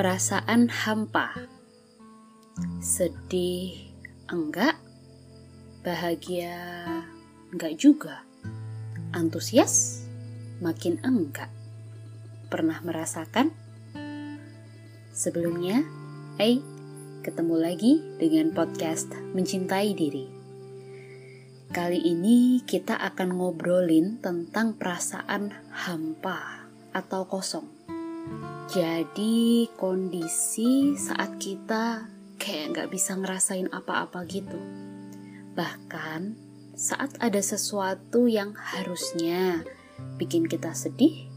Perasaan hampa. Sedih enggak? Bahagia enggak juga? Antusias? Makin enggak. Pernah merasakan? Sebelumnya, hey, ketemu lagi dengan podcast Mencintai Diri. Kali ini kita akan ngobrolin tentang perasaan hampa atau kosong. Jadi kondisi saat kita kayak nggak bisa ngerasain apa-apa gitu. Bahkan saat ada sesuatu yang harusnya bikin kita sedih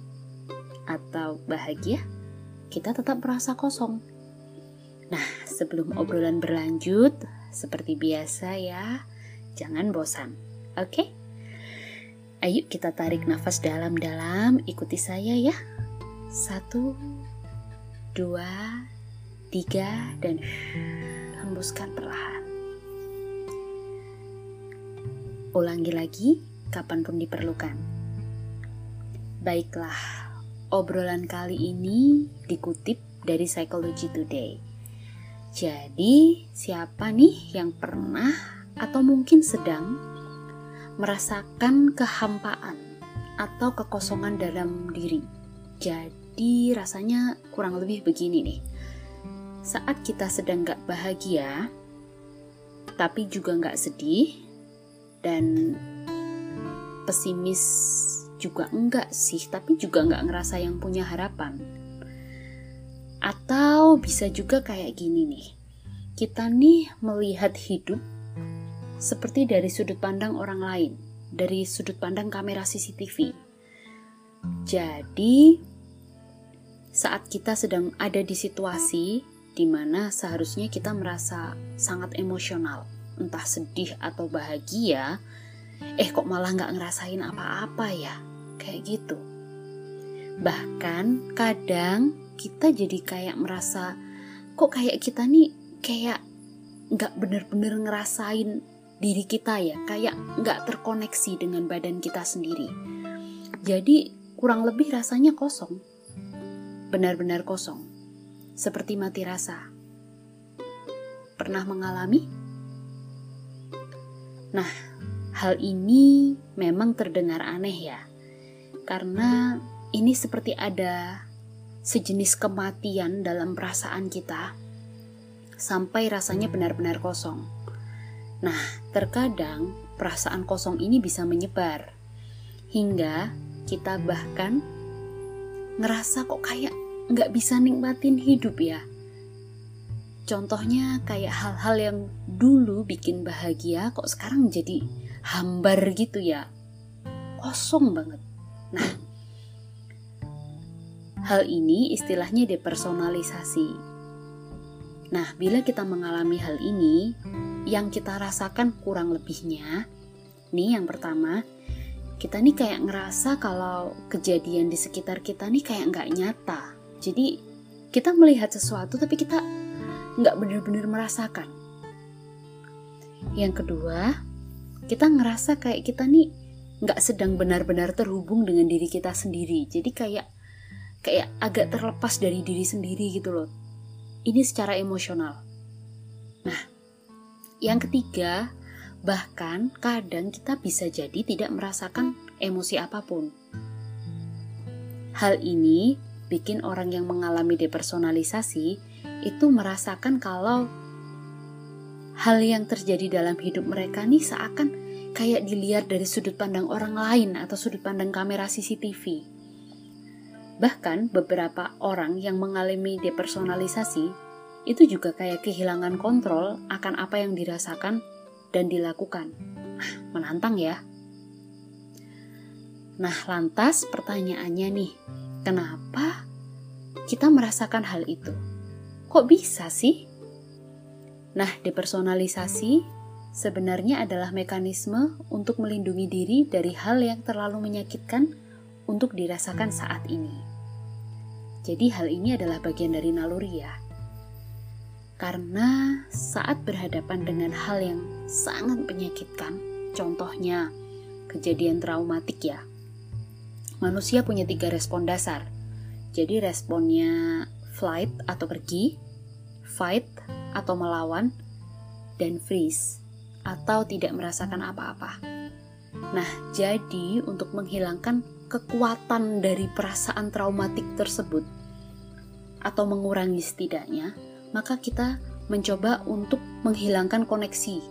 atau bahagia, kita tetap merasa kosong. Nah, sebelum obrolan berlanjut, seperti biasa ya, jangan bosan. Oke? Okay? Ayo kita tarik nafas dalam-dalam, ikuti saya ya. Satu, dua, tiga, dan hembuskan perlahan. Ulangi lagi kapan pun diperlukan. Baiklah, obrolan kali ini dikutip dari Psychology Today. Jadi, siapa nih yang pernah atau mungkin sedang merasakan kehampaan atau kekosongan dalam diri? Jadi, rasanya kurang lebih begini nih. Saat kita sedang gak bahagia, tapi juga gak sedih, dan pesimis juga enggak sih, tapi juga enggak ngerasa yang punya harapan. Atau bisa juga kayak gini nih, kita nih melihat hidup seperti dari sudut pandang orang lain, dari sudut pandang kamera CCTV. Jadi, saat kita sedang ada di situasi di mana seharusnya kita merasa sangat emosional, entah sedih atau bahagia, eh kok malah nggak ngerasain apa-apa ya, kayak gitu. Bahkan kadang kita jadi kayak merasa kok kayak kita nih kayak nggak bener-bener ngerasain diri kita ya, kayak nggak terkoneksi dengan badan kita sendiri. Jadi kurang lebih rasanya kosong, benar-benar kosong, seperti mati rasa. Pernah mengalami? Nah, hal ini memang terdengar aneh ya, karena ini seperti ada sejenis kematian dalam perasaan kita sampai rasanya benar-benar kosong. Nah, terkadang perasaan kosong ini bisa menyebar hingga kita bahkan ngerasa kok kayak nggak bisa nikmatin hidup ya Contohnya kayak hal-hal yang dulu bikin bahagia kok sekarang jadi hambar gitu ya. Kosong banget. Nah, hal ini istilahnya depersonalisasi. Nah, bila kita mengalami hal ini, yang kita rasakan kurang lebihnya, nih yang pertama, kita nih kayak ngerasa kalau kejadian di sekitar kita nih kayak nggak nyata. Jadi kita melihat sesuatu tapi kita nggak benar-benar merasakan. Yang kedua, kita ngerasa kayak kita nih nggak sedang benar-benar terhubung dengan diri kita sendiri. Jadi kayak kayak agak terlepas dari diri sendiri gitu loh. Ini secara emosional. Nah, yang ketiga, bahkan kadang kita bisa jadi tidak merasakan emosi apa pun. Hal ini bikin orang yang mengalami depersonalisasi itu merasakan kalau hal yang terjadi dalam hidup mereka nih seakan kayak dilihat dari sudut pandang orang lain atau sudut pandang kamera CCTV. Bahkan beberapa orang yang mengalami depersonalisasi itu juga kayak kehilangan kontrol akan apa yang dirasakan dan dilakukan. Menantang ya. Nah, lantas pertanyaannya nih, kenapa kita merasakan hal itu? Kok bisa sih? Nah, depersonalisasi sebenarnya adalah mekanisme untuk melindungi diri dari hal yang terlalu menyakitkan untuk dirasakan saat ini. Jadi hal ini adalah bagian dari naluri ya. Karena saat berhadapan dengan hal yang sangat menyakitkan, contohnya kejadian traumatik ya, manusia punya tiga respon dasar. Jadi responnya flight atau pergi, fight atau melawan, dan freeze atau tidak merasakan apa-apa. Nah, jadi untuk menghilangkan kekuatan dari perasaan traumatik tersebut atau mengurangi setidaknya, maka kita mencoba untuk menghilangkan koneksi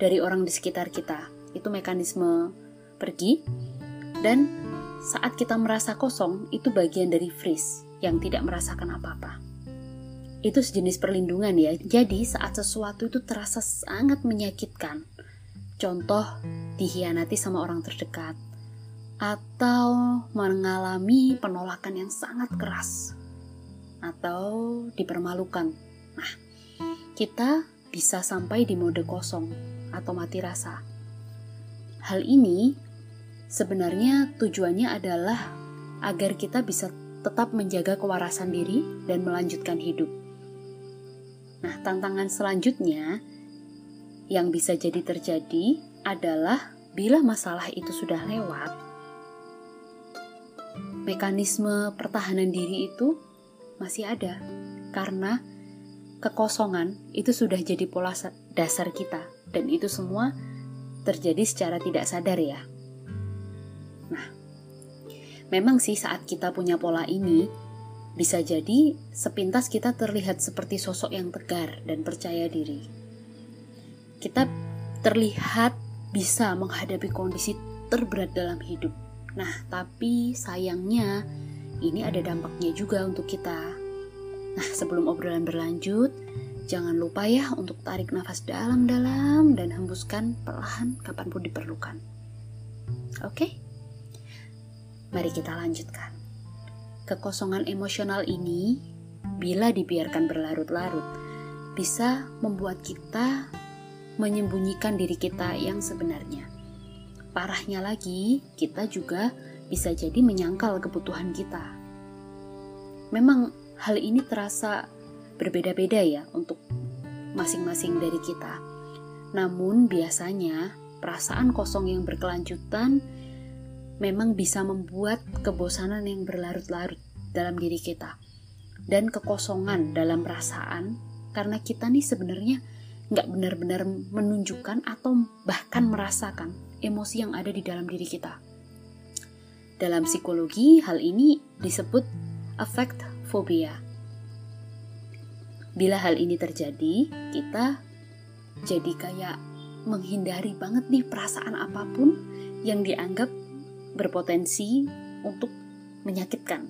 dari orang di sekitar kita. Itu mekanisme pergi dan saat kita merasa kosong itu bagian dari freeze yang tidak merasakan apa-apa. Itu sejenis perlindungan ya. Jadi saat sesuatu itu terasa sangat menyakitkan. Contoh dihianati sama orang terdekat atau mengalami penolakan yang sangat keras atau dipermalukan. Nah, kita bisa sampai di mode kosong atau mati rasa. Hal ini sebenarnya tujuannya adalah agar kita bisa tetap menjaga kewarasan diri dan melanjutkan hidup. Nah, tantangan selanjutnya yang bisa jadi terjadi adalah bila masalah itu sudah lewat, mekanisme pertahanan diri itu masih ada karena kekosongan itu sudah jadi pola dasar kita dan itu semua terjadi secara tidak sadar ya. Nah, memang sih saat kita punya pola ini bisa jadi sepintas kita terlihat seperti sosok yang tegar dan percaya diri. Kita terlihat bisa menghadapi kondisi terberat dalam hidup. Nah, tapi sayangnya ini ada dampaknya juga untuk kita Nah, sebelum obrolan berlanjut, jangan lupa ya untuk tarik nafas dalam-dalam dan hembuskan perlahan kapan pun diperlukan. Oke? Mari kita lanjutkan. Kekosongan emosional ini, bila dibiarkan berlarut-larut, bisa membuat kita menyembunyikan diri kita yang sebenarnya. Parahnya lagi, kita juga bisa jadi menyangkal kebutuhan kita. Memang hal ini terasa berbeda-beda ya untuk masing-masing dari kita. Namun biasanya perasaan kosong yang berkelanjutan memang bisa membuat kebosanan yang berlarut-larut dalam diri kita dan kekosongan dalam perasaan karena kita nih sebenarnya nggak benar-benar menunjukkan atau bahkan merasakan emosi yang ada di dalam diri kita. Dalam psikologi, hal ini disebut affect fobia. Bila hal ini terjadi, kita jadi kayak menghindari banget nih perasaan apa pun yang dianggap berpotensi untuk menyakitkan.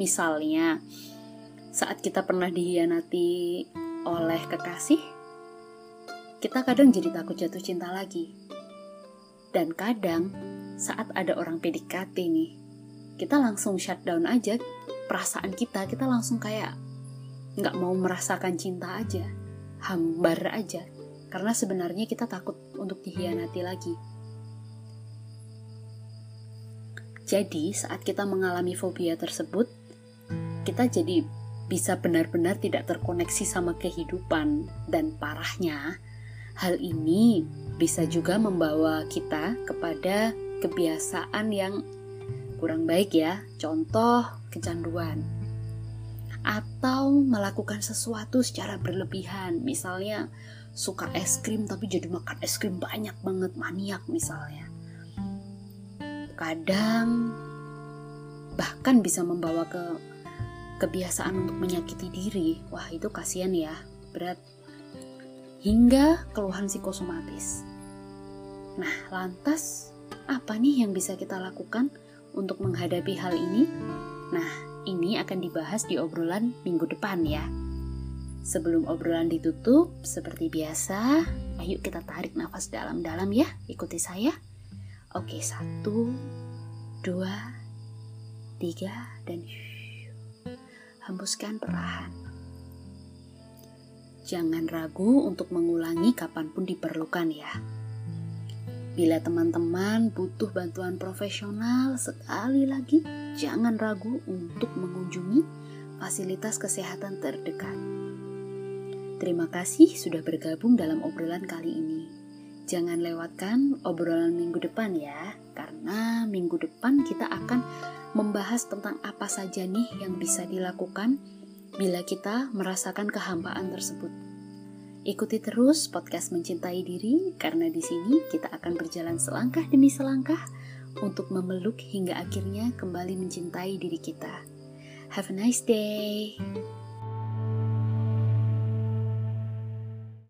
Misalnya, saat kita pernah dihianati oleh kekasih, kita kadang jadi takut jatuh cinta lagi. Dan kadang saat ada orang PDKT nih, kita langsung shutdown aja perasaan kita kita langsung kayak nggak mau merasakan cinta aja hambar aja karena sebenarnya kita takut untuk dihianati lagi jadi saat kita mengalami fobia tersebut kita jadi bisa benar-benar tidak terkoneksi sama kehidupan dan parahnya hal ini bisa juga membawa kita kepada kebiasaan yang kurang baik ya. Contoh kecanduan. Atau melakukan sesuatu secara berlebihan. Misalnya suka es krim tapi jadi makan es krim banyak banget, maniak misalnya. Kadang bahkan bisa membawa ke kebiasaan untuk menyakiti diri. Wah, itu kasihan ya, berat. Hingga keluhan psikosomatis. Nah, lantas apa nih yang bisa kita lakukan untuk menghadapi hal ini? Nah, ini akan dibahas di obrolan minggu depan ya. Sebelum obrolan ditutup, seperti biasa, ayo kita tarik nafas dalam-dalam ya. Ikuti saya. Oke, satu, dua, tiga, dan hembuskan perlahan. Jangan ragu untuk mengulangi kapan pun diperlukan ya. Bila teman-teman butuh bantuan profesional, sekali lagi jangan ragu untuk mengunjungi fasilitas kesehatan terdekat. Terima kasih sudah bergabung dalam obrolan kali ini. Jangan lewatkan obrolan minggu depan ya, karena minggu depan kita akan membahas tentang apa saja nih yang bisa dilakukan bila kita merasakan kehambaan tersebut. Ikuti terus podcast Mencintai Diri karena di sini kita akan berjalan selangkah demi selangkah untuk memeluk hingga akhirnya kembali mencintai diri kita. Have a nice day.